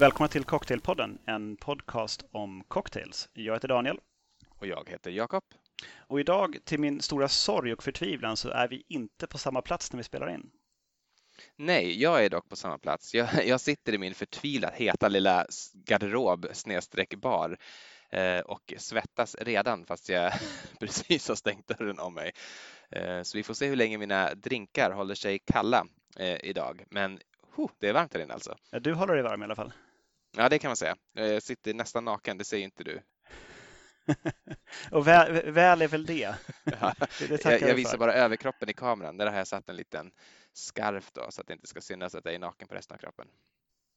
Välkomna till Cocktailpodden, en podcast om cocktails. Jag heter Daniel. Och jag heter Jakob. Och idag, till min stora sorg och förtvivlan, så är vi inte på samma plats när vi spelar in. Nej, jag är dock på samma plats. Jag, jag sitter i min förtvivlat heta lilla garderob snedstreck bar eh, och svettas redan fast jag precis har stängt dörren om mig. Eh, så vi får se hur länge mina drinkar håller sig kalla eh, idag. Men det är varmt här inne alltså. Du håller dig varm i alla fall. Ja, det kan man säga. Jag sitter nästan naken, det säger inte du. och väl, väl, är väl det. Ja, det jag, jag visar bara överkroppen i kameran. Där har jag satt en liten skarf då, så att det inte ska synas att jag är naken på resten av kroppen.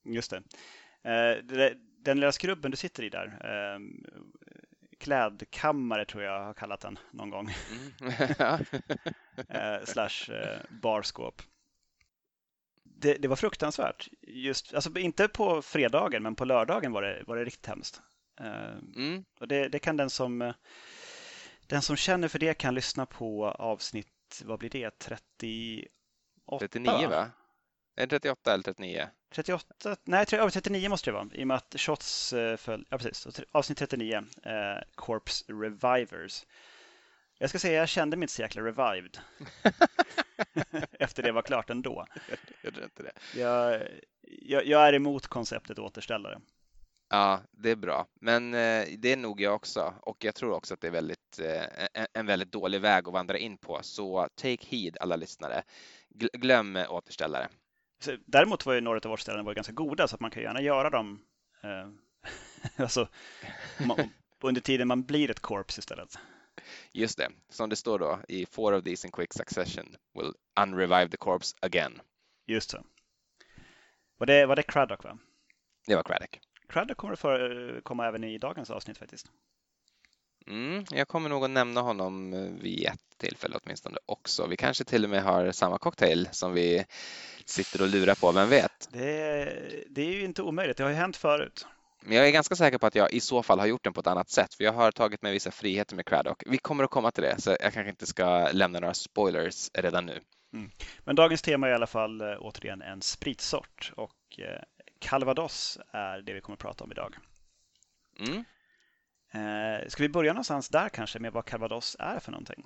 Just det. Eh, den lilla skrubben du sitter i där, ehm, klädkammare tror jag har kallat den någon gång. Mm. Eh, slash eh, barskåp det, det, var fruktansvärt. Just, alltså inte på fredagen, men på lördagen var det, var det riktigt hemskt. Eh, mm. Och det, det, kan den som, den som känner för det kan lyssna på avsnitt, vad blir det, 38? 39 va? Är det 38 eller 39? 38, nej 39 måste det vara i och med att Shots eh, föll, ja precis, avsnitt 39, eh, Corpse Revivers. Jag ska säga jag kände mig inte så jäkla revived. Efter det var klart ändå. Jag, jag, inte det. Jag, jag, jag, är emot konceptet återställare. Ja, det är bra. Men eh, det är nog jag också. Och jag tror också att det är väldigt, eh, en, väldigt dålig väg att vandra in på. Så take heed alla lyssnare. Glöm återställare. Däremot var ju några av återställarna ganska goda så att man kan gärna göra dem eh, alltså, man, under tiden man blir ett korps istället. Just det, som det står då i four of these in quick succession will unrevive the corpse again. Just så. Var det, var det Craddock va? Det var Craddock. Craddock kommer för, komma även i dagens avsnitt faktiskt. Mm, jag kommer nog att nämna honom vid ett tillfälle åtminstone också. Vi kanske till och med har samma cocktail som vi sitter och lurar på, vem vet? Det, det är ju inte omöjligt, det har ju hänt förut. Men jag är ganska säker på att jag i så fall har gjort den på ett annat sätt, för jag har tagit mig vissa friheter med Craddock. Vi kommer att komma till det, så jag kanske inte ska lämna några spoilers redan nu. Mm. Men dagens tema är i alla fall äh, återigen en spritsort och äh, Calvados är det vi kommer att prata om idag. Mm. Äh, ska vi börja någonstans där kanske med vad Calvados är för någonting?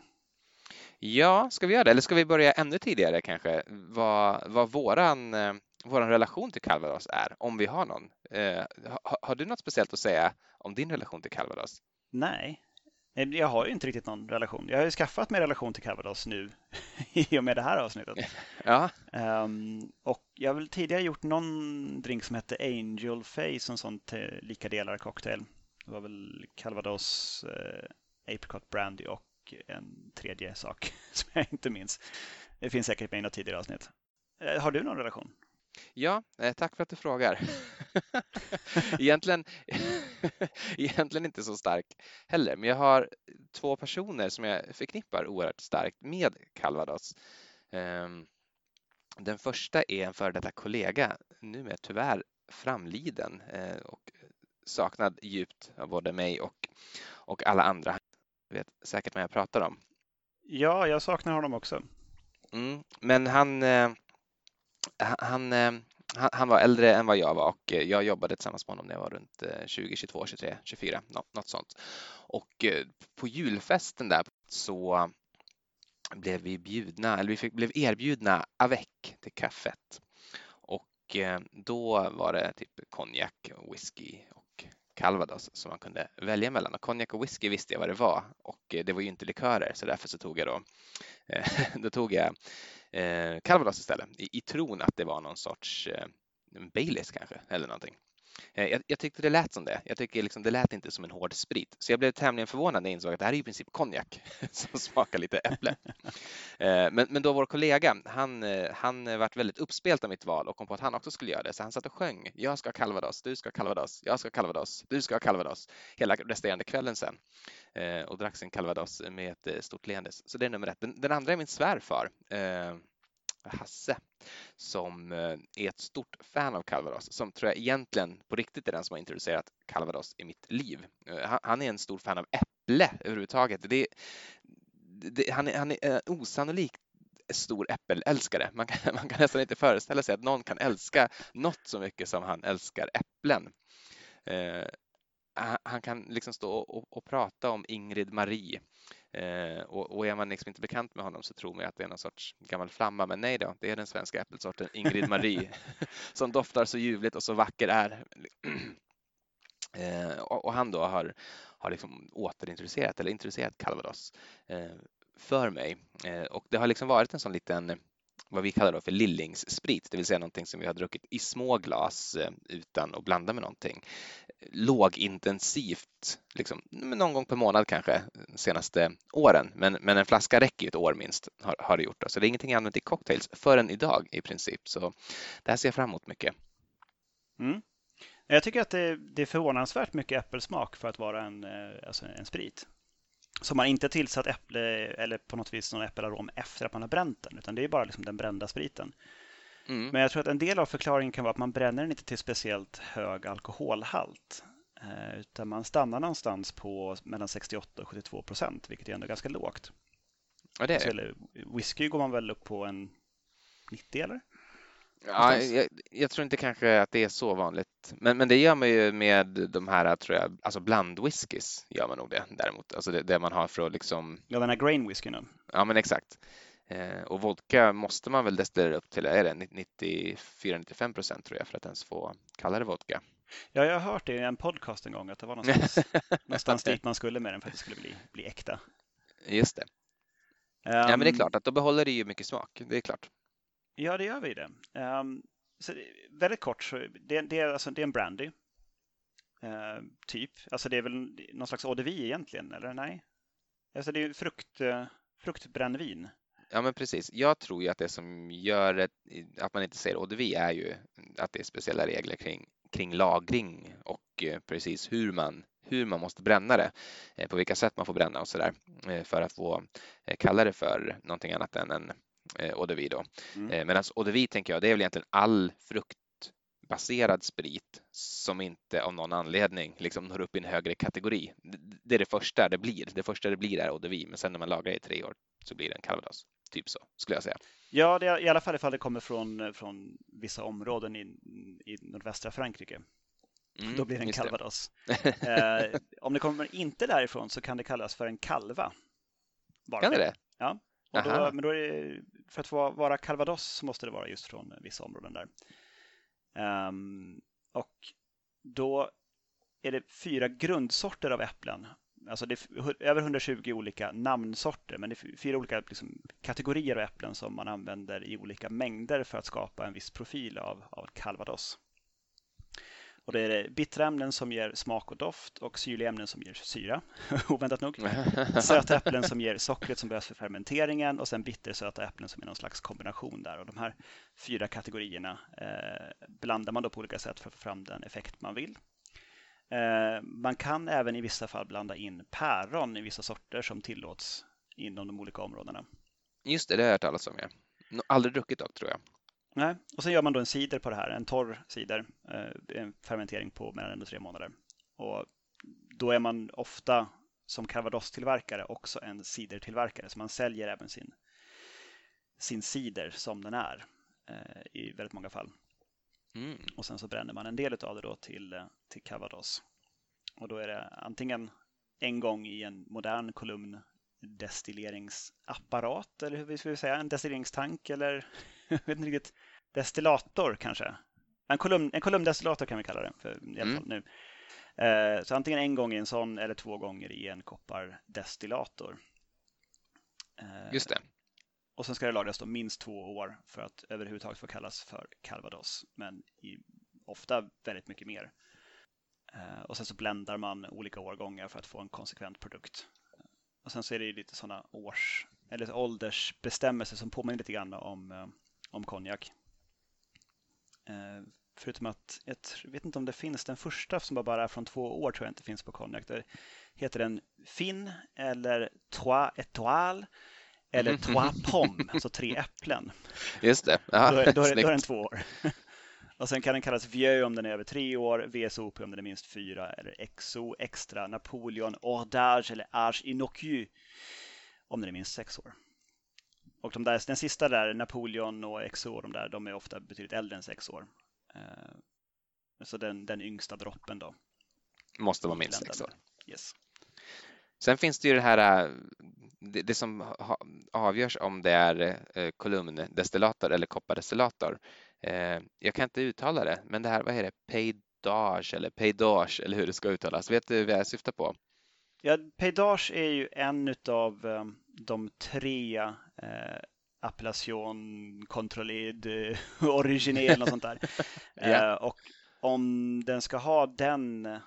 Ja, ska vi göra det? Eller ska vi börja ännu tidigare kanske? Vad, vad våran vår relation till Calvados är, om vi har någon. Eh, har, har, du något speciellt att säga om din relation till Calvados? Nej, jag har ju inte riktigt någon relation. Jag har ju skaffat mig relation till Calvados nu i och med det här avsnittet. Ja. Um, och jag har väl tidigare gjort någon drink som hette Angel Face, en sån lika delar cocktail. Det var väl Calvados, eh, Apricot Brandy och en tredje sak som jag inte minns. Det finns säkert med i något tidigare avsnitt. Eh, har du någon relation? Ja, eh, tack för att du frågar. egentligen, egentligen inte så stark heller, men jag har två personer som jag förknippar oerhört starkt med Calvados. Ehm, den första är en före detta kollega, numera tyvärr framliden eh, och saknad djupt av både mig och, och alla andra. Du vet säkert vad jag pratar om. Ja, jag saknar honom också. Mm, men han eh, han, eh, han, han, var äldre än vad jag var och eh, jag jobbade tillsammans med honom när jag var runt 20, 22, 23, 24, något, sånt. Och eh, på julfesten där så blev vi bjudna, eller vi fick, blev erbjudna avec till kaffet. Och då var det typ konjak, whisky och calvados som man kunde välja mellan. Och konjak och whisky visste jag vad det var och det var ju inte likörer så därför så tog jag då, då tog jag eh, Calvados istället i, i tron att det var någon sorts eh, Baileys kanske eller någonting. Eh, jag, jag, tyckte det lät som det. Jag tycker liksom det lät inte som en hård sprit. Så jag blev tämligen förvånad när jag insåg att det här är i princip konjak som smakar lite äpple. Eh, men, men då vår kollega, han, eh, han vart väldigt uppspelt av mitt val och kom på att han också skulle göra det. Så han satt och sjöng. Jag ska ha calvados, du ska ha calvados, jag ska ha calvados, du ska ha calvados. Hela resterande kvällen sen. Och drack sin calvados med ett stort leende. Så det är nummer ett. Den, den andra är min svärfar. Hasse som eh, är ett stort fan av Calvados som tror jag egentligen på riktigt är den som har introducerat Calvados i mitt liv. Eh, han är en stor fan av äpple överhuvudtaget. Det, det, han, är, han är en osannolikt stor äppelälskare. Man kan, man kan nästan inte föreställa sig att någon kan älska något så mycket som han älskar äpplen. Eh, han kan liksom stå och, och, prata om Ingrid Marie eh, och, och, är man liksom inte bekant med honom så tror man att det är någon sorts gammal flamma, men nej då, det är den svenska äppelsorten Ingrid Marie som doftar så ljuvligt och så vacker är. Eh, och, och, han då har, har liksom återintroducerat eller introducerat calvados eh, för mig eh, och det har liksom varit en sån liten vad vi kallar då för lillingssprit, det vill säga någonting som vi har druckit i små glas eh, utan att blanda med någonting. Lågintensivt, liksom, någon gång per månad kanske senaste åren, men, men en flaska räcker ju ett år minst har, har det gjort. Då. Så det är ingenting jag använt i cocktails förrän idag i princip. Så det här ser jag fram emot mycket. Mm. Jag tycker att det, det, är förvånansvärt mycket äppelsmak för att vara en, eh, alltså en sprit. Som man inte tillsatt äpple eller på något vis någon äppelarom efter att man har bränt den, utan det är bara liksom den brända spriten. Mm. Men jag tror att en del av förklaringen kan vara att man bränner den inte till speciellt hög alkoholhalt. Eh, utan man stannar någonstans på mellan 68 och 72 procent, vilket är ändå ganska lågt. Ja, det är det. whisky går man väl upp på en 90 eller? Ja, jag, jag, tror inte kanske att det är så vanligt. Men, men det gör man ju med de här, tror jag, alltså blandwhiskys gör man nog det däremot. Alltså det, det man har för att liksom... Ja, den här grain whiskyn. Ja, men exakt. Eh, och vodka måste man väl destillera upp till, är det 94-95 procent tror jag för att ens få kalla det vodka. Ja, jag har hört det i en podcast en gång att det var någonstans, någonstans dit man skulle med den för att det skulle bli, bli äkta. Just det. Um, ja, men det är klart att då behåller det ju mycket smak. Det är klart. Ja, det gör vi det. Um, så väldigt kort, så det, det, är, alltså, det är en brandy. Uh, typ. Alltså det är väl någon slags eau de vie egentligen, eller nej? Alltså det är frukt, uh, fruktbrännvin. Ja, men precis. Jag tror ju att det som gör det, att man inte säger eau de vie är ju att det är speciella regler kring, kring lagring och uh, precis hur man hur man måste bränna det, eh, på vilka sätt man får bränna och så där för att få kalla det för någonting annat än en eh, eau de vie då. Mm. Eh, Medan eau de vie tänker jag, det är väl egentligen all fruktbaserad sprit som inte av någon anledning liksom når upp i en högre kategori. Det är det första det blir. Det första det blir är eau de vie, men sen när man lagrar i tre år så blir det en calvados. Typ så, skulle jag säga. Ja, det är, i alla fall ifall det kommer från, från vissa områden i, i nordvästra Frankrike. Mm, Då blir det en calvados. eh, om det kommer inte därifrån så kan det kallas för en kalva. Bara kan det det? Ja. Då, men då det, för att få vara calvados så måste det vara just från vissa områden där. Um, och då är det fyra grundsorter av äpplen. Alltså det är över 120 olika namnsorter, men det är fyra olika liksom, kategorier av äpplen som man använder i olika mängder för att skapa en viss profil av, av calvados. Och det är bittra ämnen som ger smak och doft och syrliga ämnen som ger syra, oväntat nog. Söta äpplen som ger sockret som behövs för fermenteringen och sen bittersöta äpplen som är någon slags kombination där. Och de här fyra kategorierna eh, blandar man då på olika sätt för att få fram den effekt man vill. Eh, man kan även i vissa fall blanda in päron i vissa sorter som tillåts inom de olika områdena. Just det, det har jag hört talas om. Ja. Aldrig druckit dock tror jag. Nej, och sen gör man då en cider på det här, en torr cider, eh, en fermentering på mellan en och tre månader. Och då är man ofta som calvados-tillverkare också en cidertillverkare, så man säljer även sin, sin cider som den är eh, i väldigt många fall. Mm. Och sen så bränner man en del av det då till, eh, till calvados. Och då är det antingen en gång i en modern kolumn destilleringsapparat eller hur vi ska säga, en destilleringstank eller jag vet inte riktigt, destillator kanske. En, kolumn, en kolumndestillator kan vi kalla det för, i alla mm. fall nu. Eh, så antingen en gång i en sån eller två gånger i en koppardestillator. Eh, Just det. Och sen ska det lagras då minst två år för att överhuvudtaget få kallas för calvados, men i, ofta väldigt mycket mer. Eh, och sen så bländar man olika årgångar för att få en konsekvent produkt. Och sen så är det lite sådana års eller åldersbestämmelser som påminner lite grann om, om konjak. Eh, förutom att, jag vet inte om det finns, den första som bara är från två år tror jag inte finns på konjak. Där heter den Fin eller Trois Étoiles eller. Trois Pommes, alltså tre äpplen. Just det. Aha, då, är, då, är, då är den två år. Och sen kan den kallas Vieux om den är över tre år, VSOP om den är minst fyra, eller XO, Extra, Napoleon, Ordage eller Arge Inocu om den är minst sex år. Och de där, den sista där, Napoleon och XO, de där, de är ofta betydligt äldre än sex år. Så den, den yngsta droppen då. Måste vara minst sex år. Yes. Sen finns det ju det här, det, det som avgörs om det är eh, kolumndestillator eller koppardestillator. Eh, jag kan inte uttala det, men det här, vad är det, peidage eller peidage eller hur det ska uttalas. Vet du vad jag syftar på? Ja, peidage är ju en av eh, de tre eh, appellation controlled eh, originell och sånt där. ja. eh, och om den ska ha den, eh,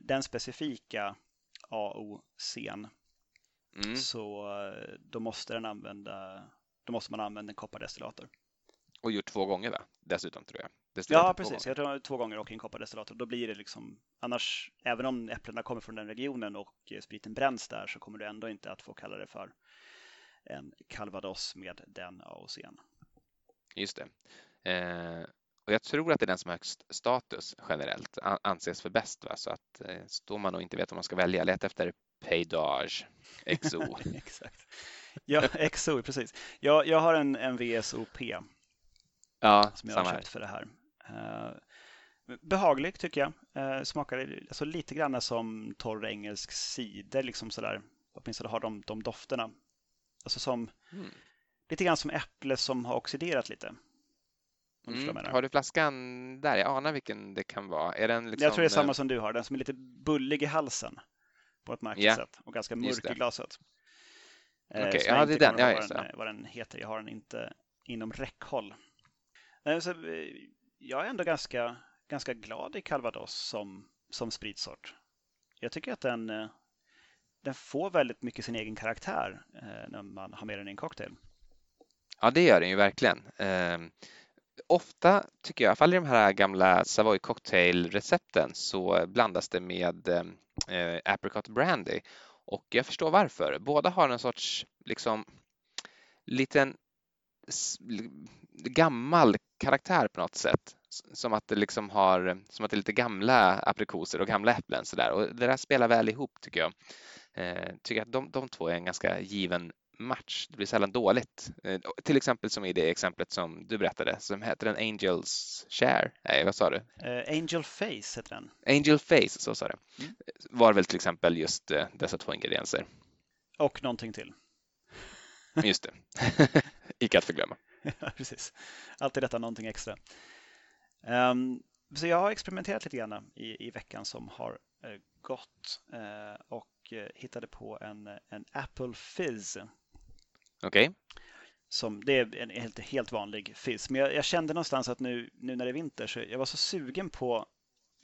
den specifika AOCn mm. så eh, då måste den använda då måste man använda en koppardestillator. Och gjort två gånger va? Dessutom tror jag. Ja, precis. Jag tror två gånger och en koppardestillator. Då blir det liksom, annars, även om äpplena kommer från den regionen och spriten bränns där så kommer du ändå inte att få kalla det för en calvados med den AOCn. Just det. Eh, och jag tror att det är den som har högst status generellt, anses för bäst. Va? Så att eh, står man och inte vet vad man ska välja, leta efter Paydage XO. Exakt. Ja, XO, precis. Jag, jag har en, en VSOP ja, som jag har köpt här. för det här. Uh, behaglig tycker jag. Uh, smakar alltså, lite grann som torr engelsk cider, liksom sådär. Åtminstone har de, de dofterna. Alltså som, mm. lite grann som äpple som har oxiderat lite. Mm. Har du flaskan där? Jag anar vilken det kan vara. Är den liksom... Jag tror det är samma som du har, den som är lite bullig i halsen på ett märkligt yeah. sätt och ganska mörk i glaset. Okej, okay. ja det är den. Ja, vad, den, vad den heter. Jag har den inte inom räckhåll. Så, eh, jag är ändå ganska, ganska glad i calvados som, som spritsort. Jag tycker att den, eh, den får väldigt mycket sin egen karaktär eh, när man har med den i en cocktail. Ja, det gör den ju verkligen. Eh, ofta tycker jag, i alla fall i de här gamla Savoy cocktail-recepten så blandas det med ehm, eh, apricot brandy och jag förstår varför. Båda har en sorts liksom liten gammal karaktär på något sätt. Som att det liksom har, som att det är lite gamla aprikoser och gamla äpplen sådär och det där spelar väl ihop tycker jag. Eh, tycker att de, de två är en ganska given match. Det blir sällan dåligt. Eh, till exempel som i det exemplet som du berättade som heter den Angels Share. Nej, vad sa du? Uh, Angel Face heter den. Angel Face, så sa du. Mm. Var väl till exempel just uh, dessa två ingredienser. Och någonting till. just det. Icke att förglömma. precis. Alltid detta någonting extra. Um, så jag har experimenterat lite grann i, i veckan som har uh, gått och hittade på en, en Apple Fizz Okej. Okay. Som, det är en helt, helt vanlig fizz. Men jag, jag, kände någonstans att nu, nu när det är vinter så jag var så sugen på,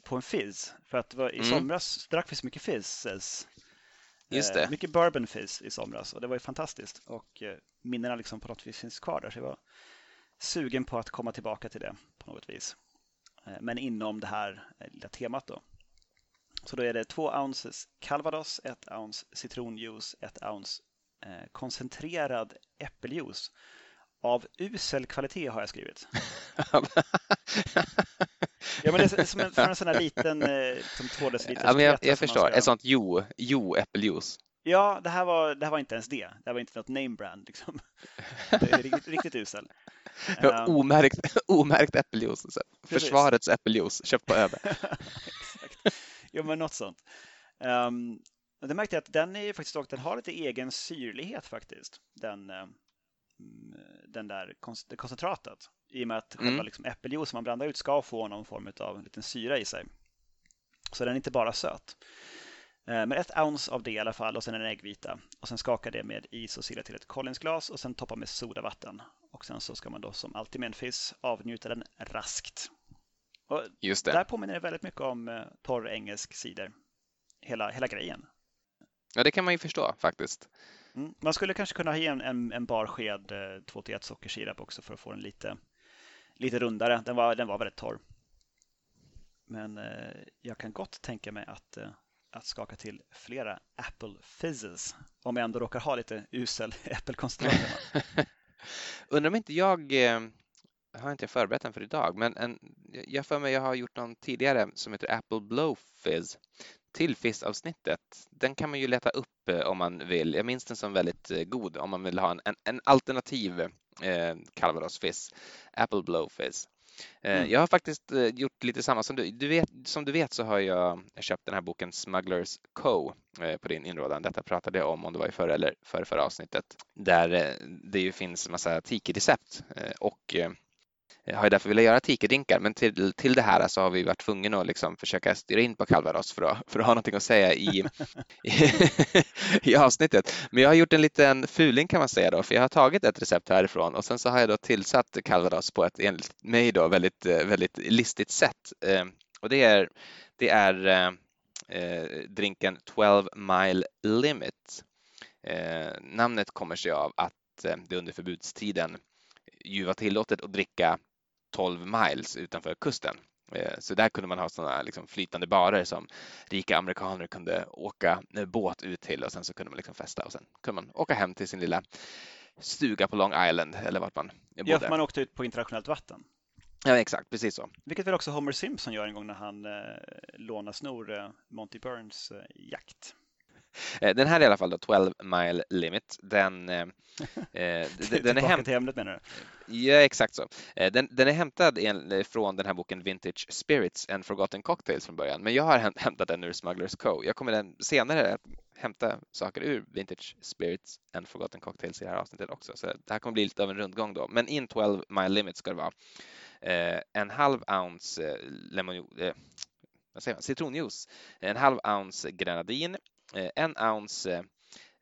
på en fizz. För att var, i mm. somras drack vi så mycket fizzes. Just det. Eh, mycket bourbon fizz i somras och det var ju fantastiskt. Och eh, minnena liksom på något vis finns kvar där. Så jag var sugen på att komma tillbaka till det på något vis. Eh, men inom det här lilla temat då. Så då är det två ounces calvados, ett ounce citronjuice, ett ounce koncentrerad äppeljuice av usel kvalitet har jag skrivit. ja, men det är som en, för en sån här liten, eh, som två deciliter. Ja, men jag, jag förstår, ska... ett sånt jo, jo äppeljuice. Ja, det här, var, det här var inte ens det. Det här var inte något name brand. Liksom. Det är riktigt, riktigt usel. Um... Omärkt, omärkt äppeljuice. Försvarets äppeljuice, köpt på ÖB. Exakt. Jo, men något sånt. Um, det märkte jag att den är faktiskt också, den har lite egen syrlighet faktiskt. Den, eh, mm, den där koncentratet. I och med att mm. själva liksom äppeljuice man blandar ut ska få någon form av en liten syra i sig. Så den är inte bara söt. Eh, men ett ounce av det i alla fall och sen en äggvita. Och sen skaka det med is och sila till ett Collinsglas och sen toppa med sodavatten. Och sen så ska man då som alltid med en fizz avnjuta den raskt. Och Just det. Där påminner det väldigt mycket om eh, torr engelsk cider. Hela, hela grejen. Ja, det kan man ju förstå faktiskt. Mm. Man skulle kanske kunna ha i en, en, en barsked 2 till 1 sockersirap också för att få den lite, lite rundare. Den var, den var väldigt torr. Men eh, jag kan gott tänka mig att, eh, att skaka till flera Apple Fizzes om jag ändå råkar ha lite usel äppelkonstellation. Undrar om inte jag eh, har inte förberett den för idag, men en, jag för mig jag har gjort någon tidigare som heter Apple Blow Fizz till Fizz-avsnittet. Den kan man ju leta upp eh, om man vill. Jag minns den som väldigt eh, god om man vill ha en, en alternativ eh, Calvados Fizz, Apple Blow Fizz. Eh, mm. Jag har faktiskt gjort lite samma som du. du vet, som du vet så har jag köpt den här boken Smugglers Co på din inrådan. Detta pratade jag om om det var i förra eller förra, förra avsnittet där det ju finns massa tiki-recept och har därför velat göra tikedrinkar, men till, till det här så har vi varit tvungna att liksom försöka styra in på Calvados för att, för att ha någonting att säga i, i, i, avsnittet. Men jag har gjort en liten fuling kan man säga då, för jag har tagit ett recept härifrån och sen så har jag då tillsatt Calvados på ett enligt mig då väldigt, eh, väldigt listigt sätt. Eh, och det är, det är eh, eh drinken 12 mile limit. Eh, namnet kommer sig av att det under förbudstiden ju var tillåtet att dricka 12 miles utanför kusten. Eh, så där kunde man ha sådana liksom flytande barer som rika amerikaner kunde åka båt ut till och sen så kunde man liksom festa och sen kunde man åka hem till sin lilla stuga på Long Island eller vart man bodde. Ja, för man åkte ut på internationellt vatten. Ja, exakt, precis så. Vilket väl också Homer Simpson gör en gång när han eh, lånar snor eh, Monty Burns eh, jakt. Eh, den här är i alla fall då 12 mile limit. Den, eh, eh den är hämtad till ämnet menar du? Ja, exakt så. Eh, den, den är hämtad från den här boken Vintage Spirits and Forgotten Cocktails från början, men jag har hämtat den ur Smugglers Co. Jag kommer den senare att hämta saker ur Vintage Spirits and Forgotten Cocktails i det här avsnittet också, så det här kommer bli lite av en rundgång då. Men in 12 mile limit ska det vara. en halv ounce lemon, vad säger man, citronjuice, en halv ounce grenadin, Eh, Eh, en ounce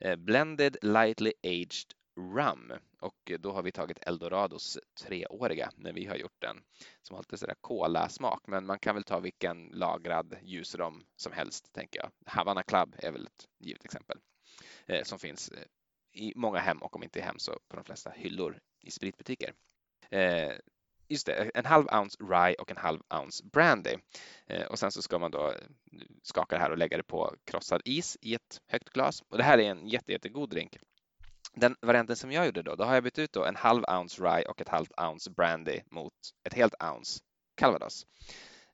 eh, blended lightly aged rum. Och då har vi tagit Eldorados treåriga när vi har gjort den som har lite sådär kolasmak. Men man kan väl ta vilken lagrad ljusrom som helst tänker jag. Havana Club är väl ett givet exempel eh, som finns eh, i många hem och om inte i hem så på de flesta hyllor i spritbutiker just det, en halv ounce rye och en halv ounce brandy. Eh, och sen så ska man då eh, skaka det här och lägga det på krossad is i ett högt glas. Och det här är en jätte, jättegod drink. Den varianten som jag gjorde då, då har jag bytt ut då en halv ounce rye och ett halvt ounce brandy mot ett helt ounce calvados.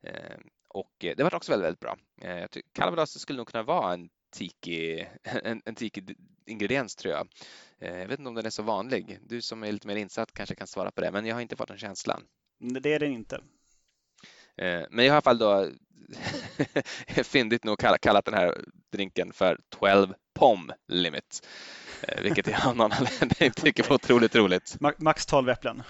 Eh, och det var också väldigt, väldigt bra. Eh, calvados skulle nog kunna vara en tiki, en, en tiki-ingrediens tror jag. Eh, jag vet inte om den är så vanlig. Du som är lite mer insatt kanske kan svara på det, men jag har inte fått den känslan. Det är den inte. Eh, men jag har i alla fall då fyndigt nog kallat den här drinken för 12 POM limit, eh, vilket jag av någon anledning tycker var otroligt roligt. Max 12 äpplen.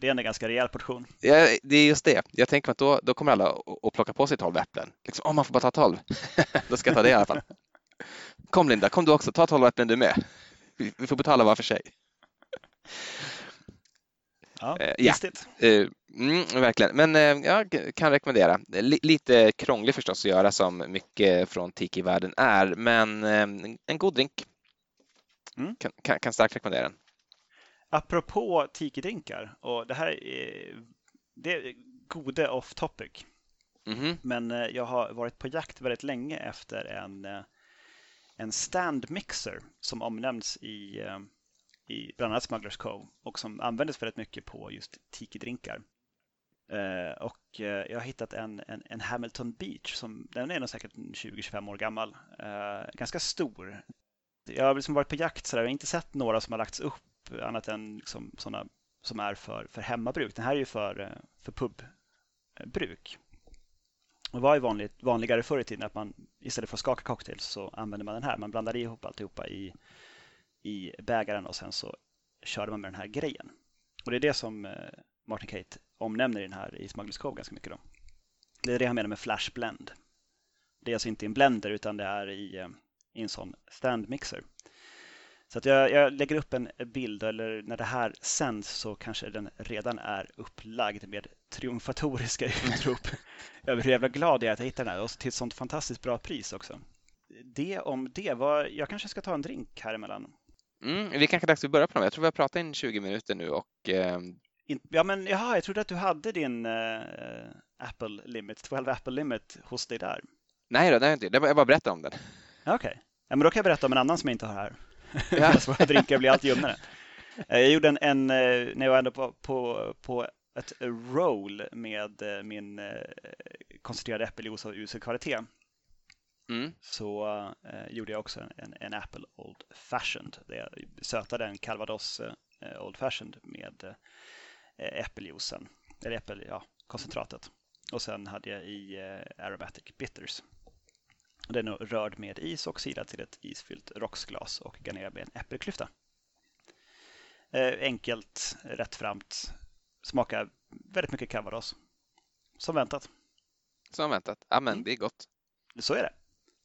Det är en ganska rejäl portion. Ja, det är just det. Jag tänker att då, då kommer alla att plocka på sig 12 äpplen. Liksom, oh, man får bara ta 12. då ska jag ta det i alla fall. Kom Linda, kom du också. Ta 12 äpplen du med. Vi får betala var för sig. Ja, eh, listigt. Ja. Eh, mm, verkligen, men eh, jag kan rekommendera. Lite krånglig förstås att göra som mycket från tiki-världen är, men en god drink. Mm. Kan, kan, kan starkt rekommendera den. Apropå tiki-drinkar, och det här är, det är gode off topic. Mm -hmm. Men jag har varit på jakt väldigt länge efter en en stand mixer som omnämns i, eh, i bland annat Smugglers Cove och som användes väldigt mycket på just tiki-drinkar. Eh, och eh, jag har hittat en, en, en, Hamilton Beach, som, den är nog säkert 20-25 år gammal. Ganska stor. Jag har liksom varit på jakt, sådär, jag har inte sett några som har lagts upp annat än liksom sådana som är för, för hemmabruk. Den här är ju för, för pubbruk. Det var ju vanligt, vanligare förr i tiden att man istället för att skaka cocktails så använde man den här. Man blandade ihop alltihopa i, i bägaren och sen så körde man med den här grejen. Och det är det som eh, Martin Kate omnämner i den här i Smugglers Cove ganska mycket. Då. Det är det han menar med flash blend. Det är alltså inte i en blender utan det är i, eh, i en sån stand mixer. Så att jag, jag, lägger upp en bild, eller när det här sänds så kanske den redan är upplagd med triumfatoriska utrop över hur jävla glad jag är att jag hittade den här och till ett sånt fantastiskt bra pris också. Det om det. Var, jag kanske ska ta en drink här emellan. Mm, det är kanske dags att börja på dem. Jag tror vi har pratat in 20 minuter nu och eh... Ja, men jaha, jag trodde att du hade din uh, Apple Limit, 12 Apple Limit hos dig där. Nej, då, det har jag inte. Jag bara berättade om den. Okej, okay. ja, men då kan jag berätta om en annan som jag inte har här. Ja. våra drinkar blir allt ljumnare. Eh, jag gjorde en, en, eh, när jag var ändå på, på, på ett roll med eh, min koncentrerade äppeljuice av usel kvalitet. mm. så eh, gjorde jag också en, en, Apple Old Fashioned där jag sötade en Calvados eh, Old Fashioned med eh, äppeljuicen, eller äppel, ja, koncentratet. Och sen hade jag i eh, Aromatic Bitters. Den är rörd med is och silad till ett isfyllt rocksglas och garnerad med en äppelklyfta. Eh, enkelt, rättframt, smakar väldigt mycket calvados. Som väntat. Som väntat. Ja, men mm. det är gott. Så är det.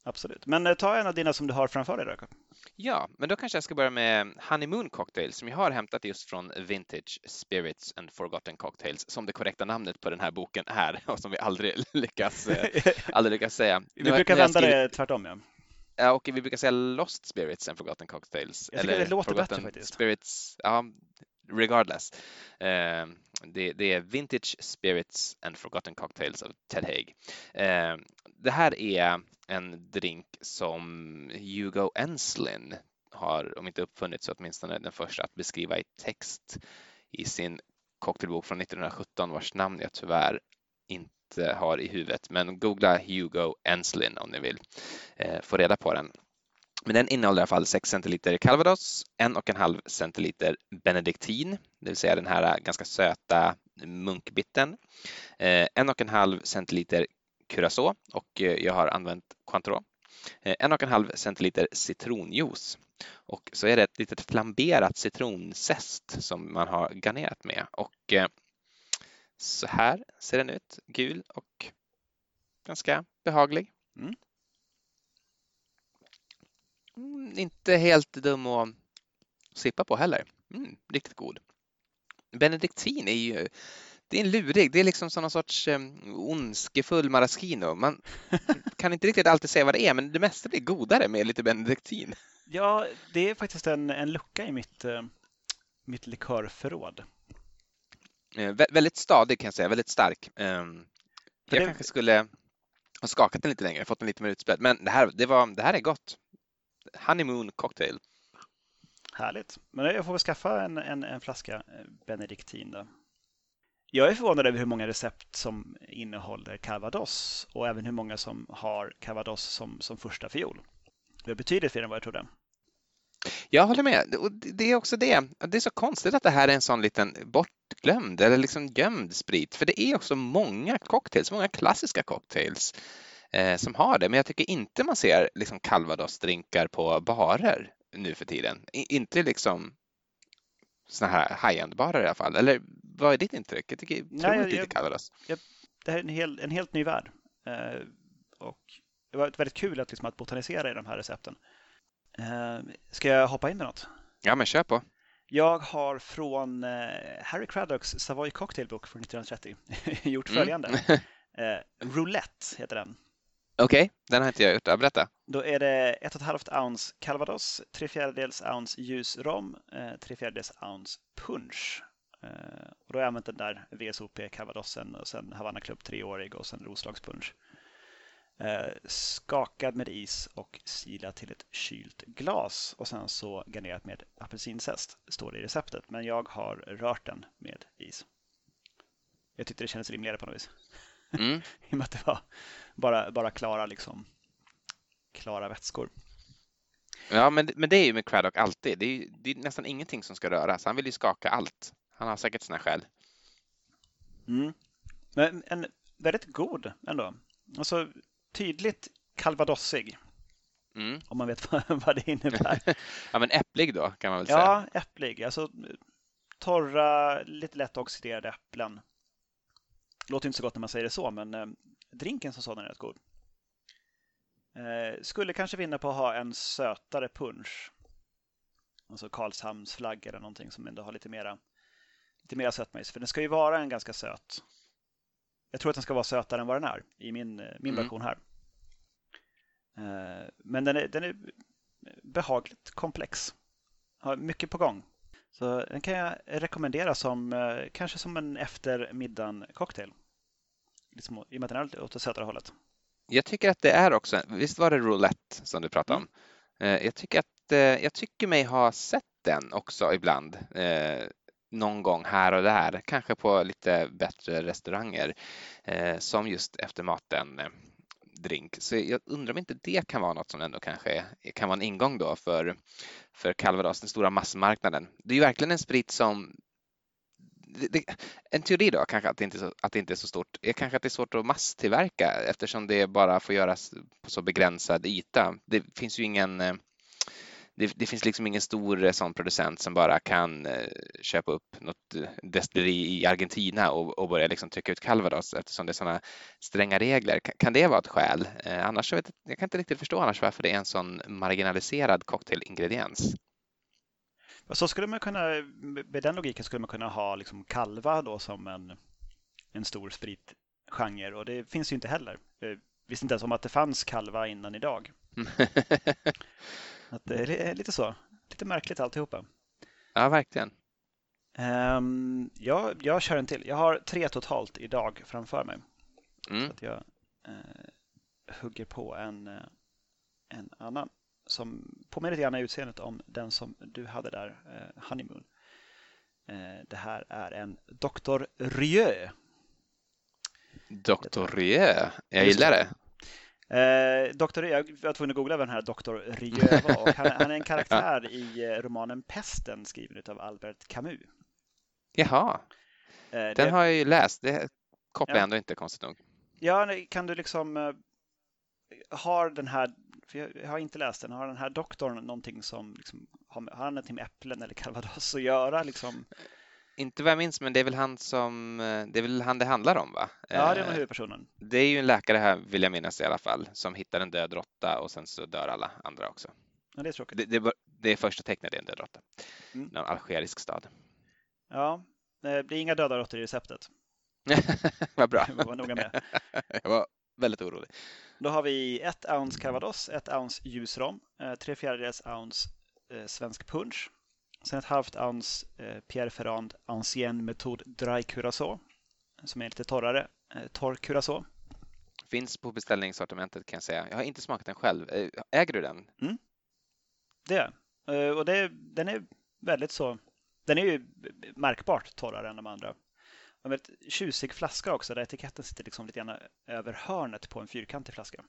Absolut. Men eh, ta en av dina som du har framför dig, Jakob. Ja, men då kanske jag ska börja med Honeymoon Cocktail som jag har hämtat just från Vintage Spirits and Forgotten Cocktails som det korrekta namnet på den här boken är och som vi aldrig lyckas, eh, aldrig lyckas säga. Vi brukar vända skrivit... det tvärtom. Ja. Ja, och vi brukar säga Lost Spirits and Forgotten Cocktails. Jag tycker eller det låter bättre faktiskt. Spirits, ja, regardless. Eh, det, det, är Vintage Spirits and Forgotten Cocktails av Ted Haig. Eh, det här är en drink som Hugo Enslin har, om inte uppfunnit så åtminstone den första att beskriva i text i sin cocktailbok från 1917 vars namn jag tyvärr inte har i huvudet. Men googla Hugo Enslin om ni vill eh, få reda på den. Men den innehåller i alla fall 6 centiliter calvados, 1,5 centiliter benediktin, det vill säga den här ganska söta munkbitten, eh, 1,5 centiliter curacao och eh, jag har använt Cointreau, eh, 1,5 centiliter citronjuice och så är det ett litet flamberat citronzest som man har garnerat med och så här ser den ut, gul och ganska behaglig. Mm. Mm, inte helt dum att sippa på heller. Mm, riktigt god. Benediktin är ju det är en lurig, det är liksom som någon sorts um, ondskefull maraschino. Man kan inte riktigt alltid säga vad det är, men det mesta blir godare med lite benediktin. Ja, det är faktiskt en, en lucka i mitt, uh, mitt likörförråd. Uh, väldigt stadig kan jag säga, väldigt stark. Um, jag det... kanske skulle ha skakat den lite längre, fått den lite mer utspädd. Men det här, det, var, det här är gott. Honeymoon cocktail. Härligt. Men jag får väl skaffa en, en, en flaska eh, benediktin då. Jag är förvånad över hur många recept som innehåller calvados och även hur många som har calvados som, som första fiol. Det är betydligt fler än vad jag trodde. Jag håller med. Och det är också det. Det är så konstigt att det här är en sån liten bortglömd eller liksom gömd sprit. För det är också många cocktails, många klassiska cocktails eh, som har det. Men jag tycker inte man ser liksom calvados-drinkar på barer nu för tiden. I, inte liksom såna här high-end-barer i alla fall. Eller vad är ditt intryck? Jag tycker Nej, jag, lite calvados. Jag, det här är en, hel, en helt ny värld. Eh, och det var väldigt kul att, liksom, att botanisera i de här recepten. Eh, ska jag hoppa in med något? Ja, men kör på. Jag har från eh, Harry Craddocks Savoy Cocktail Book från 1930 gjort mm. följande. Mm. eh, Roulette heter den. Okej, okay, den har inte jag gjort. Berätta. Då är det 1,5 ounce calvados, 3 fjärdedels ounce ljus rom, 3 eh, fjärdedels ounce punch. Eh, och då har jag använt den där VSOP calvadosen och sen Havanna Club treårig och sen Roslagspunch. Eh, skakad med is och silad till ett kylt glas och sen så garnerat med apelsinzest, står det i receptet. Men jag har rört den med is. Jag tyckte det kändes rimligare på något vis. Mm. I och med att det var bara, bara klara, liksom, klara vätskor. Ja, men, men det är ju med Craddock alltid. Det är, det är nästan ingenting som ska röras. Han vill ju skaka allt. Han har säkert sina skäl. Mm. Men en väldigt god ändå. Alltså tydligt calvadosig. Mm. Om man vet vad, vad det innebär. ja, men äpplig då kan man väl säga. Ja, äpplig. Alltså torra, lite lätt oxiderade äpplen. Låter inte så gott när man säger det så, men eh, drinken som sådan är rätt god. Eh, skulle kanske vinna på att ha en sötare punch. Alltså Karlshamns flagg eller någonting som ändå har lite mera, lite mera sötma i sig. För den ska ju vara en ganska söt. Jag tror att den ska vara sötare än vad den är i min, eh, min mm. version här. Eh, men den är, den är behagligt komplex. Har mycket på gång. Så den kan jag rekommendera som eh, kanske som en eftermiddagen cocktail. Liksom, I och med att den är åt det sötare hållet. Jag tycker att det är också, visst var det roulette som du pratade om? Mm. Jag tycker att jag tycker mig ha sett den också ibland. Någon gång här och där, kanske på lite bättre restauranger som just efter maten drink. Så jag undrar om inte det kan vara något som ändå kanske kan vara en ingång då för, för Calvados, den stora massmarknaden. Det är ju verkligen en sprit som det, det, en teori då, kanske att det, inte är så, att det inte är så stort, är kanske att det är svårt att masstillverka eftersom det bara får göras på så begränsad yta. Det finns ju ingen eh, det, det, finns liksom ingen stor eh, sån producent som bara kan eh, köpa upp något eh, destilleri i Argentina och, och börja liksom trycka ut calvados eftersom det är sådana stränga regler. Kan, kan det vara ett skäl? Eh, annars jag, vet, jag kan inte riktigt förstå annars varför det är en sån marginaliserad cocktailingrediens. Så skulle man kunna, med den logiken skulle man kunna ha liksom kalva då som en, en stor spritgenre och det finns ju inte heller. Jag visste inte ens om att det fanns kalva innan idag. att det är lite så, lite märkligt alltihopa. Ja, verkligen. Um, ja, jag kör en till. Jag har tre totalt idag framför mig. Mm. Så att jag uh, hugger på en, uh, en annan som påminner lite grann i utseendet om den som du hade där, eh, Honeymoon. Eh, det här är en Dr. Rieu. Dr. Rieu, jag gillar det. Eh, Dr. Jag var tvungen att googla vem den här Dr. Var och han, han, är en karaktär i eh, romanen Pesten skriven av Albert Camus. Jaha, eh, den det... har jag ju läst. Det kopplar ja. jag ändå inte konstigt nog. Ja, kan du liksom eh, har den här för jag har inte läst den. Har den här doktorn någonting som liksom, har, har någonting med äpplen eller calvados att göra? Liksom? Inte vad jag minns, men det är väl han som, det är väl han det handlar om va? Ja, det är eh, huvudpersonen. Det är ju en läkare här, vill jag minnas i alla fall, som hittar en död råtta och sen så dör alla andra också. Ja, det är tråkigt. Det, det, det är första tecknet, är en död råtta. Mm. Någon algerisk stad. Ja, det blir inga döda råttor i receptet. vad bra. Jag var noga med. jag var väldigt orolig. Då har vi ett ounce calvados, ett ounce ljusrom, eh, tre fjärdedels ounce eh, svensk punch, sen ett halvt ounce eh, Pierre Ferrand Ancien Metod Dry Curacao som är lite torrare, torr curacao. Finns på beställningssortimentet kan jag säga. Jag har inte smakat den själv. Äger du den? Mm. Det och det, den är väldigt så. Den är ju märkbart torrare än de andra en väldigt tjusig flaska också där etiketten sitter liksom lite grann över hörnet på en fyrkantig flaska.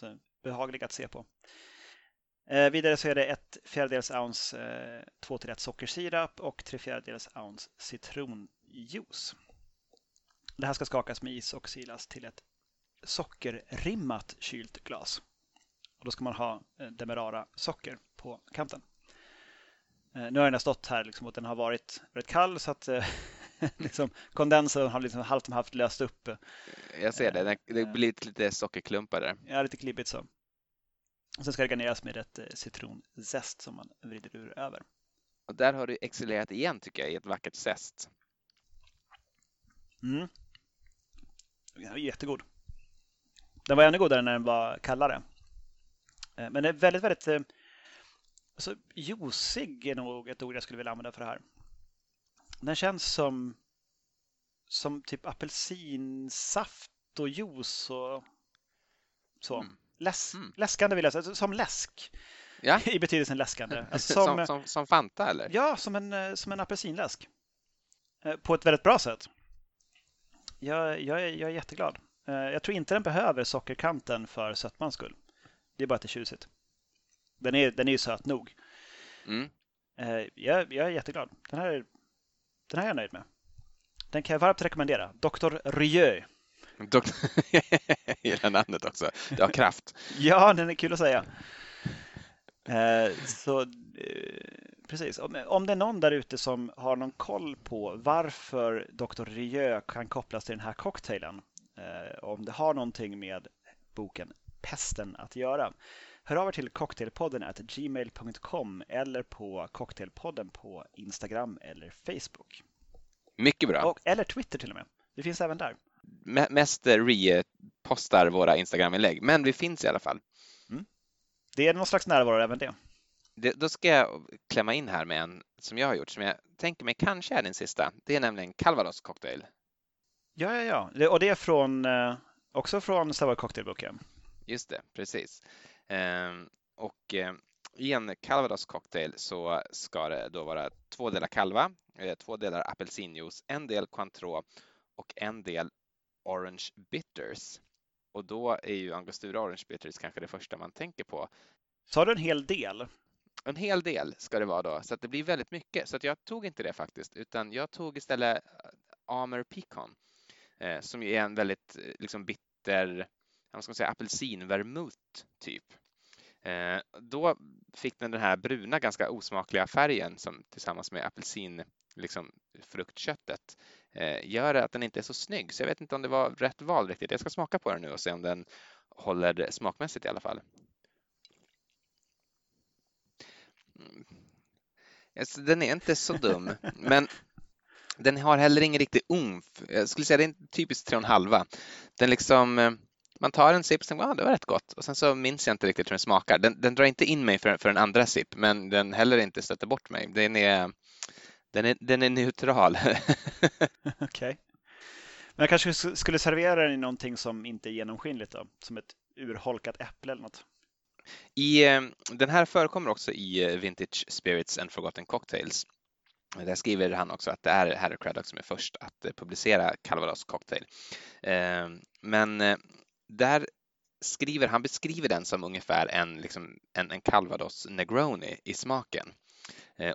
Så behaglig att se på. Eh, vidare så är det ett fjärdedels ounce eh, 2 till 1 sockersirap och tre fjärdedels ounce citronjuice. Det här ska skakas med is och silas till ett sockerrimmat kylt glas. Och då ska man ha eh, demerara socker på kanten. Eh, nu har den stått här liksom, och den har varit väldigt kall så att eh, liksom, kondensen har liksom halvt om halvt löst upp. Jag ser det, det eh, blir lite sockerklumpar där. Ja, lite klibbigt så. Och sen ska det garneras med ett citronzest som man vrider ur över. Och där har du excellerat igen tycker jag i ett vackert zest. Mm. Den var jättegod. Den var ännu godare när den var kallare. Men den är väldigt, väldigt Alltså, juicig är nog ett ord jag skulle vilja använda för det här. Den känns som, som typ apelsinsaft och juice och så. Mm. Läs, mm. Läskande vill jag säga, som läsk. Ja. I betydelsen läskande. Alltså som, som, som, som, Fanta eller? Ja, som en, eh, som en apelsinläsk. Eh, på ett väldigt bra sätt. Jag, jag, är, jag är jätteglad. Eh, jag tror inte den behöver sockerkanten för sötmans skull. Det är bara att det är tjusigt. Den är, den är ju söt nog. Mm. Jag, jag är jätteglad. Den här, den här är jag nöjd med. Den kan jag varmt rekommendera. Dr. Rieu. Dok jag gillar namnet också. Det har kraft. ja, den är kul att säga. Eh, så eh, precis. Om, det är någon där ute som har någon koll på varför Dr. Rieu kan kopplas till den här cocktailen. Om det har någonting med boken Pesten att göra Hör av er till cocktailpodden gmail.com eller på cocktailpodden på Instagram eller Facebook. Mycket bra. Och, eller Twitter till och med. Vi finns även där. Mest re-postar våra Instagram-inlägg, men vi finns i alla fall. Mm. Det är någon slags närvaro även det. det. Då ska jag klämma in här med en som jag har gjort, som jag tänker mig kanske är din sista. Det är nämligen Calvados cocktail. Ja, ja, ja. Och det är från, eh, också från Sour Cocktailboken. Just det, precis. Ehm, och eh, i en Calvados cocktail så ska det då vara två delar kalva, eh, två delar apelsinjuice, en del Cointreau och en del Orange Bitters. och då är ju Angostura Orange Bitters kanske det första man tänker på. Sa du en hel del? En hel del ska det vara då, så att det blir väldigt mycket. Så att jag tog inte det faktiskt, utan jag tog istället Amer Pecan eh, som är en väldigt eh, liksom bitter, vad ska man säga, apelsinvermouth typ. Eh, då fick den den här bruna, ganska osmakliga färgen som tillsammans med apelsin, liksom fruktköttet, eh, gör att den inte är så snygg. Så jag vet inte om det var rätt val riktigt. Jag ska smaka på den nu och se om den håller smakmässigt i alla fall. Mm. Alltså, den är inte så dum, men den har heller ingen riktig umf. Jag skulle säga det är en typisk 3,5. Den liksom, eh, man tar en sipp och tänker ah, det var rätt gott och sen så minns jag inte riktigt hur den smakar. Den, den drar inte in mig för, för en andra sipp, men den heller inte stöter bort mig. Den är, den är, den är neutral. Okej. Okay. Men jag kanske skulle servera den i någonting som inte är genomskinligt då, som ett urholkat äpple eller något. I, eh, den här förekommer också i eh, Vintage Spirits and Forgotten Cocktails. Där skriver han också att det är Harry Craddock som är först att eh, publicera Calvados Cocktail. Men där skriver, han beskriver den som ungefär en, liksom, en, en Calvados Negroni i smaken.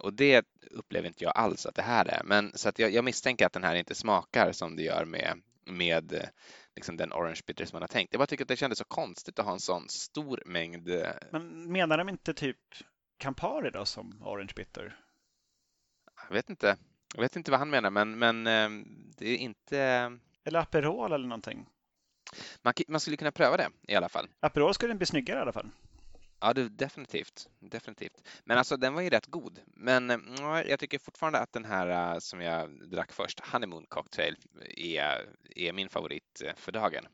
Och det upplever inte jag alls att det här är. Men så att jag, jag misstänker att den här inte smakar som det gör med, med liksom den orange bitter som man har tänkt. Jag bara tycker att det kändes så konstigt att ha en sån stor mängd. Men menar de inte typ Campari då som orange bitter? Jag vet inte. Jag vet inte vad han menar, men, men ehm, det är inte... Eller Aperol eller någonting. Man, man skulle kunna pröva det i alla fall. Aperol skulle bli snyggare i alla fall. Ja, det, definitivt. definitivt. Men alltså den var ju rätt god. Men ja, jag tycker fortfarande att den här äh, som jag drack först, Honeymoon Cocktail, är, är min favorit äh, för dagen.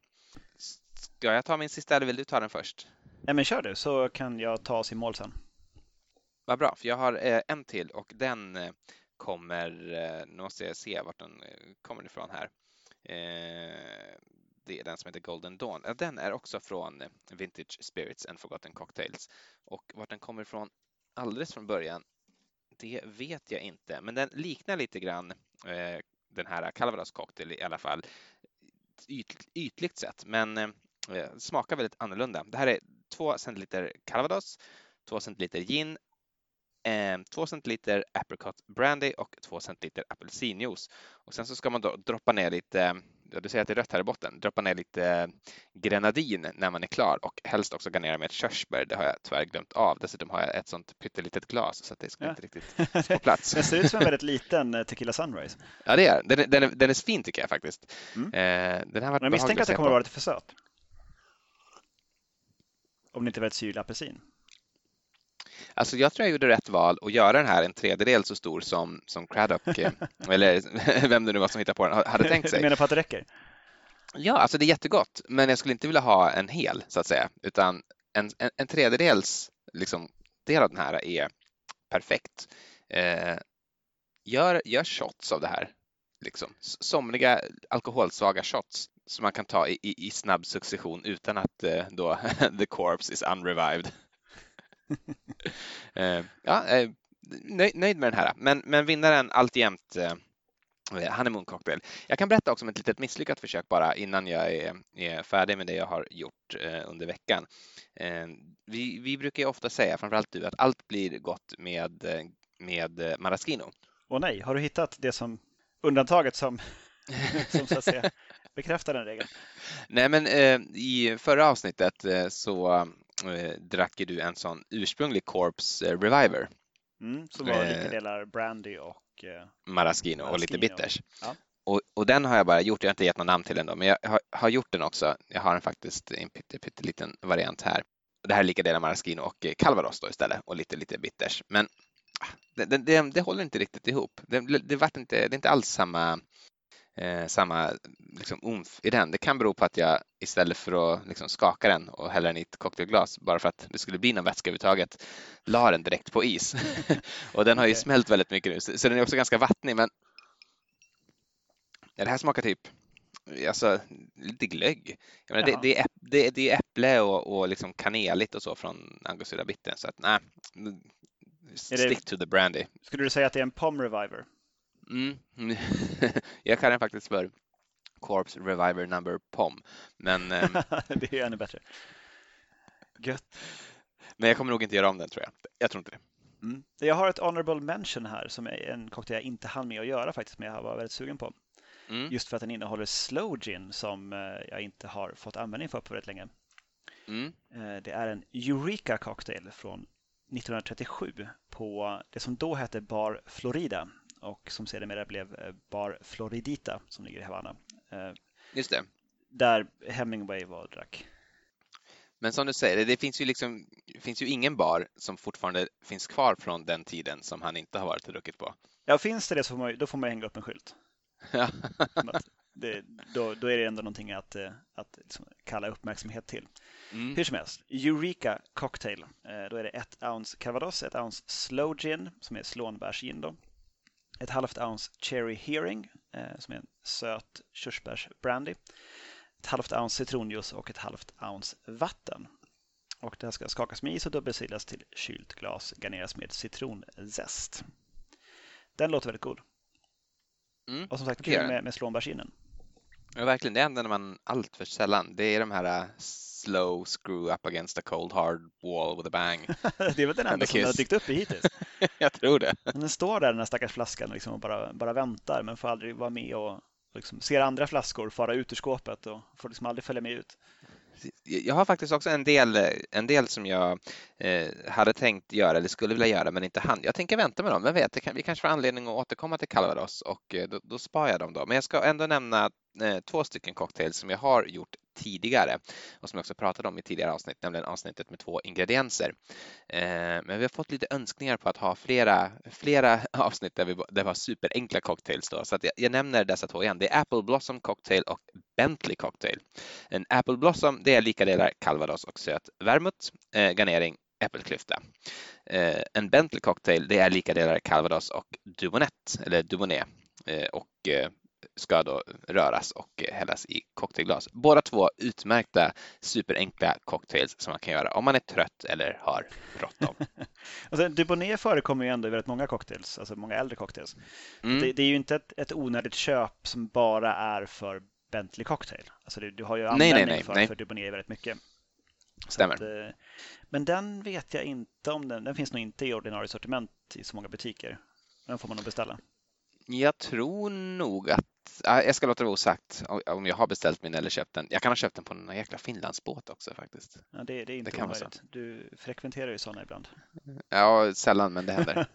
Ska jag ta min sista eller vill du ta den först? Nej, men kör du så kan jag ta oss i mål sen. Vad bra, för jag har eh, en till och den eh, kommer, eh, nu måste jag se vart den eh, kommer ifrån här. Det är den som heter Golden Dawn. Den är också från eh, Vintage Spirits and Forgotten Cocktails. Och vart den kommer ifrån alldeles från början, det vet jag inte. Men den liknar lite grann eh, den här Calvados Cocktail i alla fall yt, ytligt sett, men eh, eh, smakar väldigt annorlunda. Det här är 2 centiliter Calvados, 2 centiliter gin, eh, 2 centiliter apricot brandy och 2 centiliter apelsinjuice. Och sen så ska man då droppa ner lite ja, du ser att det är rött här i botten, droppa ner lite grenadin när man är klar och helst också garnera med ett körsbär. Det har jag tyvärr glömt av. Dessutom har jag ett sånt pyttelitet glas så att det ska ja. inte riktigt på plats. det ser ut som en väldigt liten eh, Tequila Sunrise. Ja, det är den. Är, den är, den är fin tycker jag faktiskt. Mm. Eh, den har varit Men misstänker att det kommer att vara lite för söt. Om det inte var ett syrlig apelsin. Alltså jag tror jag gjorde rätt val att göra den här en tredjedel så stor som, som Craddock, eh, eller vem det nu var som hittade på den, hade tänkt sig. Du menar på att det räcker? Ja, alltså det är jättegott, men jag skulle inte vilja ha en hel så att säga, utan en, en, en tredjedels liksom, del av den här är perfekt. Eh, gör, gör shots av det här, liksom. somliga alkoholsvaga shots som man kan ta i, i, i snabb succession utan att eh, då the corpse is unrevived. Eh, ja, eh, nöjd med den här, men, men vinnaren alltjämt eh, Honeymoon Cocktail. Jag kan berätta också om ett litet misslyckat försök bara innan jag är, är färdig med det jag har gjort under veckan. Vi, vi brukar ju ofta säga, framförallt du, att allt blir gott med, med maraschino. Åh nej, har du hittat det som undantaget som, som så att säga bekräftar den regeln? Nej, men eh, i förra avsnittet eh, så eh, drack du en sån ursprunglig Corps eh, Reviver. Mm, som var lika eh, delar brandy och maraschino, och lite bitters. Ja. Och, och, den har jag bara gjort, jag har inte gett något namn till den då, men jag har, har gjort den också. Jag har den faktiskt i en pytteliten variant här. Det här är lika delar maraschino och calvados då istället och lite, lite bitters. Men ah, det, det, det, håller inte riktigt ihop. Det, det, inte, det är inte alls samma eh, samma liksom, umf i den. Det kan bero på att jag istället för att liksom, skaka den och hälla den i ett cocktailglas bara för att det skulle bli någon vätska överhuvudtaget, la den direkt på is. och den har ju okay. smält väldigt mycket nu, så, så den är också ganska vattnig. Men ja, det här smakar typ alltså, lite glögg. Menar, det, det, är, det, det, är äpple och, och liksom kaneligt och så från Angostura Bitten. Så att nej, stick to the brandy. Skulle du säga att det är en pom reviver? Mm. jag kallar den faktiskt för Corpse Reviver Number POM. Men, ehm, det är ännu bättre. Gött. men jag kommer nog inte göra om den tror jag. Jag tror inte det. Mm. Jag har ett honorable mention här som är en cocktail jag inte hann med att göra faktiskt, men jag var väldigt sugen på. Mm. Just för att den innehåller slow gin som eh, jag inte har fått användning för på väldigt länge. Mm. Eh, det är en Eureka cocktail från 1937 på det som då hette Bar Florida och som sedermera blev eh, Bar Floridita som ligger i Havanna. Just det. Där Hemingway var och drack. Men som du säger, det finns ju, liksom, det finns ju ingen bar som fortfarande finns kvar från den tiden som han inte har varit och druckit på. Ja, finns det det så får man, då får man hänga upp en skylt. Ja. det, då, då, är det ändå någonting att, eh, att liksom kalla uppmärksamhet till. Mm. Hur som helst, Eureka Cocktail. Eh, då är det ett ounce Calvados, ett ounce Slow Gin som är slånbärsgin då. Ett halvt ounce Cherry Hearing eh, som är en söt körsbärsbrandy. Ett halvt ounce citronjuice och ett halvt ounce vatten. Och det här ska skakas med is och dubbelsilas till kylt glas, garneras med citronzest. Den låter väldigt god. Mm. Och som sagt, kul med, med slånbärsginen. Ja, verkligen. Det använder man allt för sällan. Det är de här uh, slow screw up against a cold hard wall with a bang. det är väl den enda som har dykt upp i hittills. Jag tror det. Men den står där den här stackars flaskan liksom, och bara, bara väntar men får aldrig vara med och liksom, ser andra flaskor fara ut ur skåpet och får liksom aldrig följa med ut. Jag har faktiskt också en del, en del som jag eh, hade tänkt göra eller skulle vilja göra men inte hann. Jag tänker vänta med dem. Vem vet, kan, vi kanske får anledning att återkomma till Calvados och eh, då, då sparar jag dem då. Men jag ska ändå nämna Eh, två stycken cocktails som jag har gjort tidigare och som jag också pratade om i tidigare avsnitt, nämligen avsnittet med två ingredienser. Eh, men vi har fått lite önskningar på att ha flera, flera avsnitt där vi, där vi har superenkla cocktails då, så att jag, jag nämner dessa två igen. Det är Apple Blossom Cocktail och Bentley Cocktail. En Apple Blossom, det är lika delar calvados och söt vermouth, eh, garnering äppelklyfta. Eh, en Bentley Cocktail, det är lika delar calvados och dubonnet eller dubonnet eh, och eh, ska då röras och hällas i cocktailglas. Båda två utmärkta superenkla cocktails som man kan göra om man är trött eller har bråttom. alltså, Dubonnet förekommer ju ändå i väldigt många cocktails, alltså många äldre cocktails. Mm. Det, det, är ju inte ett, ett onödigt köp som bara är för Bentley Cocktail. Alltså det, du har ju användning nej, nej, nej, för, nej. för Dubonnet väldigt mycket. Stämmer. Att, eh, men den vet jag inte om den, den finns nog inte i ordinarie sortiment i så många butiker. Den får man nog beställa. Jag tror nog att jag ska låta det vara osagt om jag har beställt min eller köpt den. Jag kan ha köpt den på en jäkla Finlandsbåt också faktiskt. Ja, det, det är inte det omöjligt. Du frekventerar ju sådana ibland. Ja, sällan, men det händer.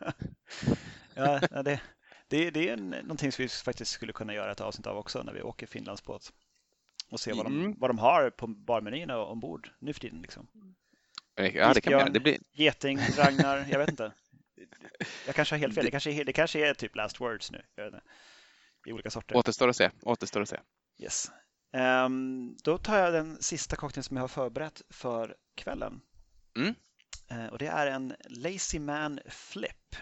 ja, det, det, det är en, någonting som vi faktiskt skulle kunna göra ett avsnitt av också när vi åker Finlandsbåt och se vad, mm. de, vad de har på barmenyerna ombord nu för tiden. Liksom. Ja, det kan man Det blir... Geting, Ragnar, jag vet inte. Jag kanske har helt fel. Det kanske, är, det kanske är typ last words nu. I olika sorter. Återstår att se. Återstår att se. Yes. Um, då tar jag den sista cocktailen som jag har förberett för kvällen. Mm. Uh, och det är en Lazy Man Flip.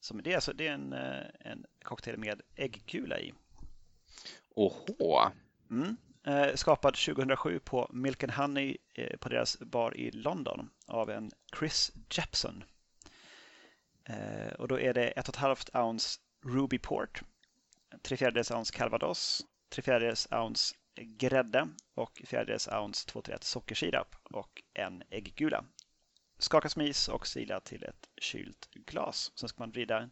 Som det, är alltså, det är en, uh, en cocktail med äggkula i. Oho! Mm. Uh, skapad 2007 på Milk and Honey på deras bar i London av en Chris Jepson. Eh, och då är det 1,5 ounce Ruby Port, 3 fjärdedels ounce Calvados, 3 fjärdedels ounce grädde och fjärdedels ounce 2 1 sockersirap och en äggula. Skakas med is och sila till ett kylt glas. Sen ska man vrida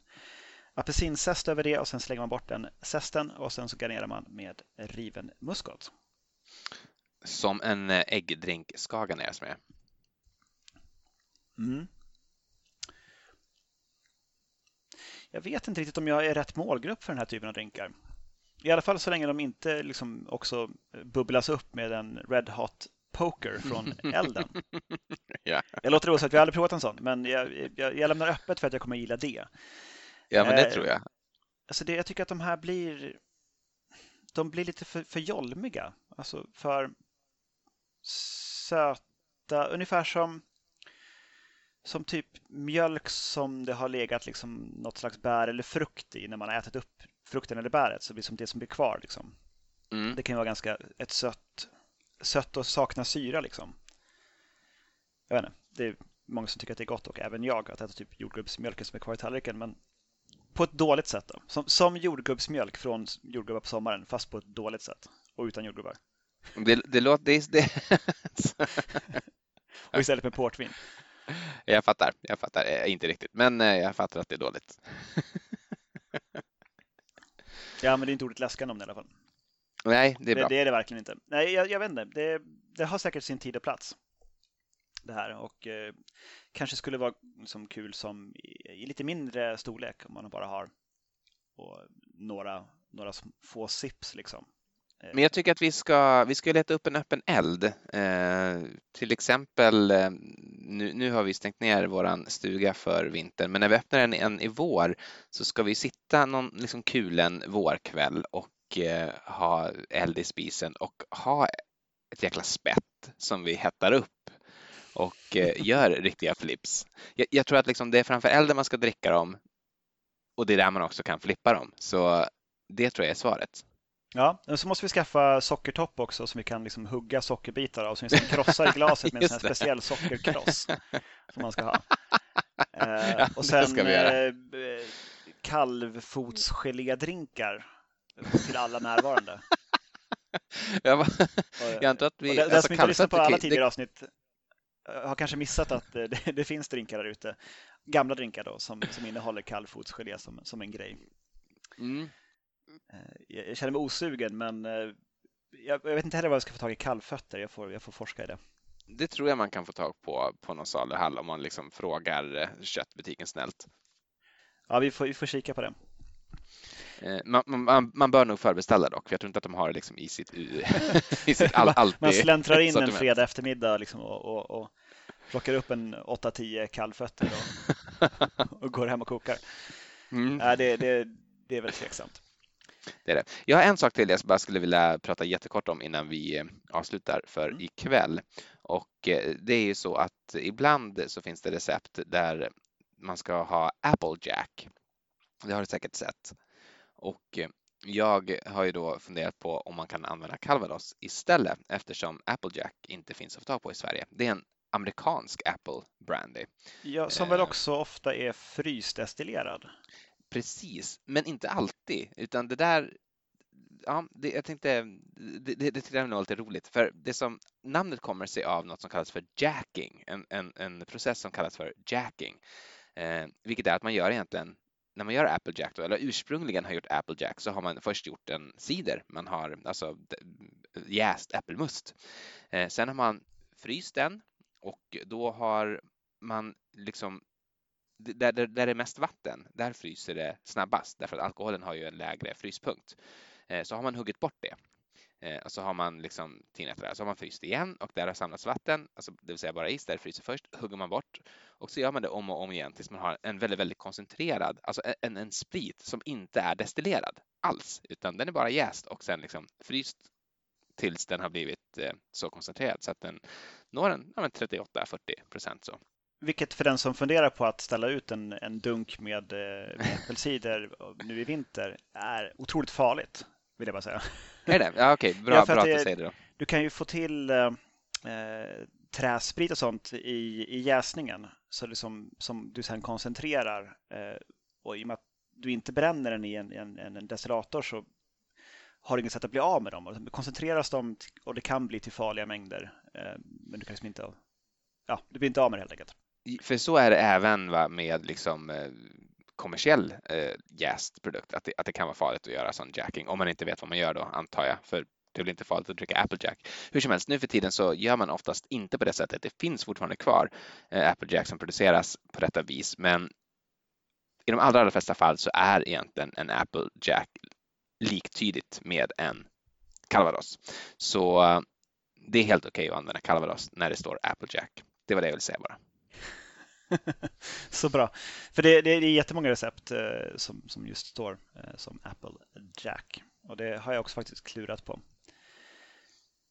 apelsinzest över det och sen slänger man bort den zesten och sen så garnerar man med riven muskot. Som en eh, äggdrink ska garneras med. Mm. Jag vet inte riktigt om jag är rätt målgrupp för den här typen av drinkar. I alla fall så länge de inte liksom också bubblas upp med en Red Hot Poker från elden. ja. Jag låter det osagt, vi har aldrig provat en sån, men jag, jag, jag lämnar öppet för att jag kommer gilla det. Ja, men det eh, tror jag. Alltså det, jag tycker att de här blir de blir lite för, för jolmiga. Alltså för söta, ungefär som som typ mjölk som det har legat liksom något slags bär eller frukt i när man har ätit upp frukten eller bäret så blir det som det som blir kvar. Liksom. Mm. Det kan vara ganska ett sött, sött och sakna syra. Liksom. Jag vet inte, det är många som tycker att det är gott och även jag att äta typ jordgubbsmjölken som är kvar i tallriken. Men på ett dåligt sätt då? Som, som jordgubbsmjölk från jordgubbar på sommaren, fast på ett dåligt sätt och utan jordgubbar. Det, det låter... Det, det... och istället med portvin. Jag fattar, jag fattar. Eh, inte riktigt, men eh, jag fattar att det är dåligt. ja, men det är inte ordet läskande om det i alla fall. Nej, det är bra. Det, det är det verkligen inte. Nej, jag, jag vet inte. Det, det, har säkert sin tid och plats. Det här och eh, kanske skulle vara som kul som i, i, lite mindre storlek om man bara har några, några få sips liksom. Eh. Men jag tycker att vi ska, vi ska leta upp en öppen eld. Eh, till exempel, eh, nu, nu har vi stängt ner våran stuga för vintern, men när vi öppnar den en i vår så ska vi sitta någon liksom kulen vårkväll och eh, ha eld i spisen och ha ett jäkla spett som vi hettar upp och eh, gör riktiga flips. Jag, jag, tror att liksom det är framför elden man ska dricka dem och det är där man också kan flippa dem. Så det tror jag är svaret. Ja, så måste vi skaffa sockertopp också som vi kan liksom hugga sockerbitar av som vi sen krossar i glaset med en sån speciell sockerkross som man ska ha. Eh, ja, och sen eh, kalvfotsgelédrinkar till alla närvarande. jag, var, jag antar att vi... Och det, alltså, som inte lyssnar på alla tidigare det... avsnitt har kanske missat att det, det, finns drinkar där ute. Gamla drinkar då som, som innehåller kallfotsgelé som, som en grej. Mm. Eh, jag känner mig osugen men eh, jag, jag, vet inte heller vad jag ska få tag i kalvfötter. Jag får, jag får forska i det. Det tror jag man kan få tag på på någon saluhall om man liksom frågar eh, köttbutiken snällt. Ja, vi får, vi får kika på det. Man, man, man, bör nog förbeställa dock, för jag tror inte att de har det liksom i sitt, i sitt all, alltid Man släntrar in en fredag eftermiddag liksom och, och, och plockar upp en 8-10 kallfötter och, och, går hem och kokar. Mm. Det, det, det är väl tveksamt. Det är det. Jag har en sak till jag bara skulle vilja prata jättekort om innan vi eh, avslutar för mm. ikväll. Och eh, det är ju så att ibland så finns det recept där man ska ha Applejack. Det har du säkert sett. Och eh, jag har ju då funderat på om man kan använda calvados istället eftersom Applejack inte finns att få tag på i Sverige. Det är en amerikansk Apple Brandy. Ja, som väl också ofta är frysdestillerad. Precis, men inte alltid, utan det där ja, det, jag tänkte, det, det, det tyckte jag var lite roligt, för det som namnet kommer sig av något som kallas för jacking, en, en, en process som kallas för jacking, eh, vilket är att man gör egentligen när man gör Applejack, då, eller ursprungligen har gjort Applejack, så har man först gjort en cider. Man har alltså jäst äppelmust. Eh, sen har man fryst den och då har man liksom där, där, där det är mest vatten, där fryser det snabbast därför att alkoholen har ju en lägre fryspunkt. Eh, så har man huggit bort det eh, och så har man liksom tinat det där, så har man fryst igen och där har samlats vatten, alltså det vill säga bara is, där fryser först, hugger man bort och så gör man det om och om igen tills man har en väldigt, väldigt koncentrerad, alltså en, en sprit som inte är destillerad alls, utan den är bara jäst och sen liksom fryst tills den har blivit eh, så koncentrerad så att den når en ja, 38-40 procent så. Vilket för den som funderar på att ställa ut en, en dunk med, eh, med nu i vinter är otroligt farligt, vill jag bara säga. Är det? Ja, okej, bra, ja, bra att, att du säger det då. Du kan ju få till eh, träsprit och sånt i, i jäsningen så liksom, som du sen koncentrerar. Eh, och i och med att du inte bränner den i en, en, en destillator så har du inget sätt att bli av med dem. koncentreras de och det kan bli till farliga mängder. Eh, men du kan liksom inte, ja, du blir inte av med det helt enkelt. För så är det även va, med liksom, eh, kommersiell eh, jäst produkt, att det, att det kan vara farligt att göra sån jacking om man inte vet vad man gör då, antar jag. För det blir inte farligt att dricka Applejack. Hur som helst, nu för tiden så gör man oftast inte på det sättet. Det finns fortfarande kvar eh, Applejack som produceras på detta vis, men i de allra, allra flesta fall så är egentligen en Applejack liktydigt med en calvados. Så eh, det är helt okej okay att använda calvados när det står Applejack. Det var det jag ville säga bara. Så bra. För det, det, det är jättemånga recept eh, som, som just står eh, som Apple Jack. Och det har jag också faktiskt klurat på.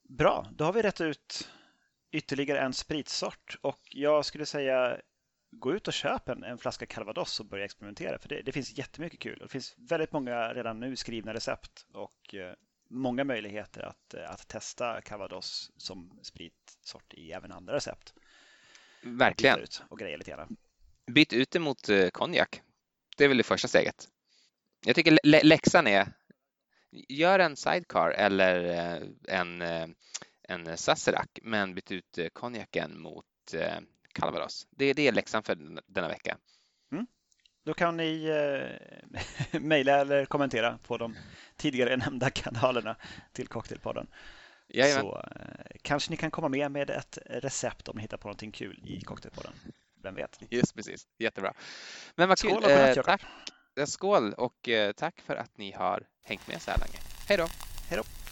Bra, då har vi rätt ut ytterligare en spritsort och jag skulle säga gå ut och köp en, en flaska calvados och börja experimentera för det, det finns jättemycket kul. Det finns väldigt många redan nu skrivna recept och eh, många möjligheter att, eh, att testa calvados som spritsort i även andra recept. Verkligen. Ut och greja lite grann. Byt ut det mot eh, konjak. Det är väl det första steget. Jag tycker läxan är gör en sidecar eller en, en Sazerac men byt ut konjaken mot Calvados. Det, det är läxan för denna vecka. Mm. Då kan ni eh, mejla eller kommentera på de tidigare nämnda kanalerna till Cocktailpodden. Jajamän. Så eh, kanske ni kan komma med med ett recept om ni hittar på någonting kul i Cocktailpodden. Vem vet? Just precis, jättebra. Men vad skål kul. Eh, tack. Skål och eh, tack för att ni har hängt med så här länge. Hej då! Hej då!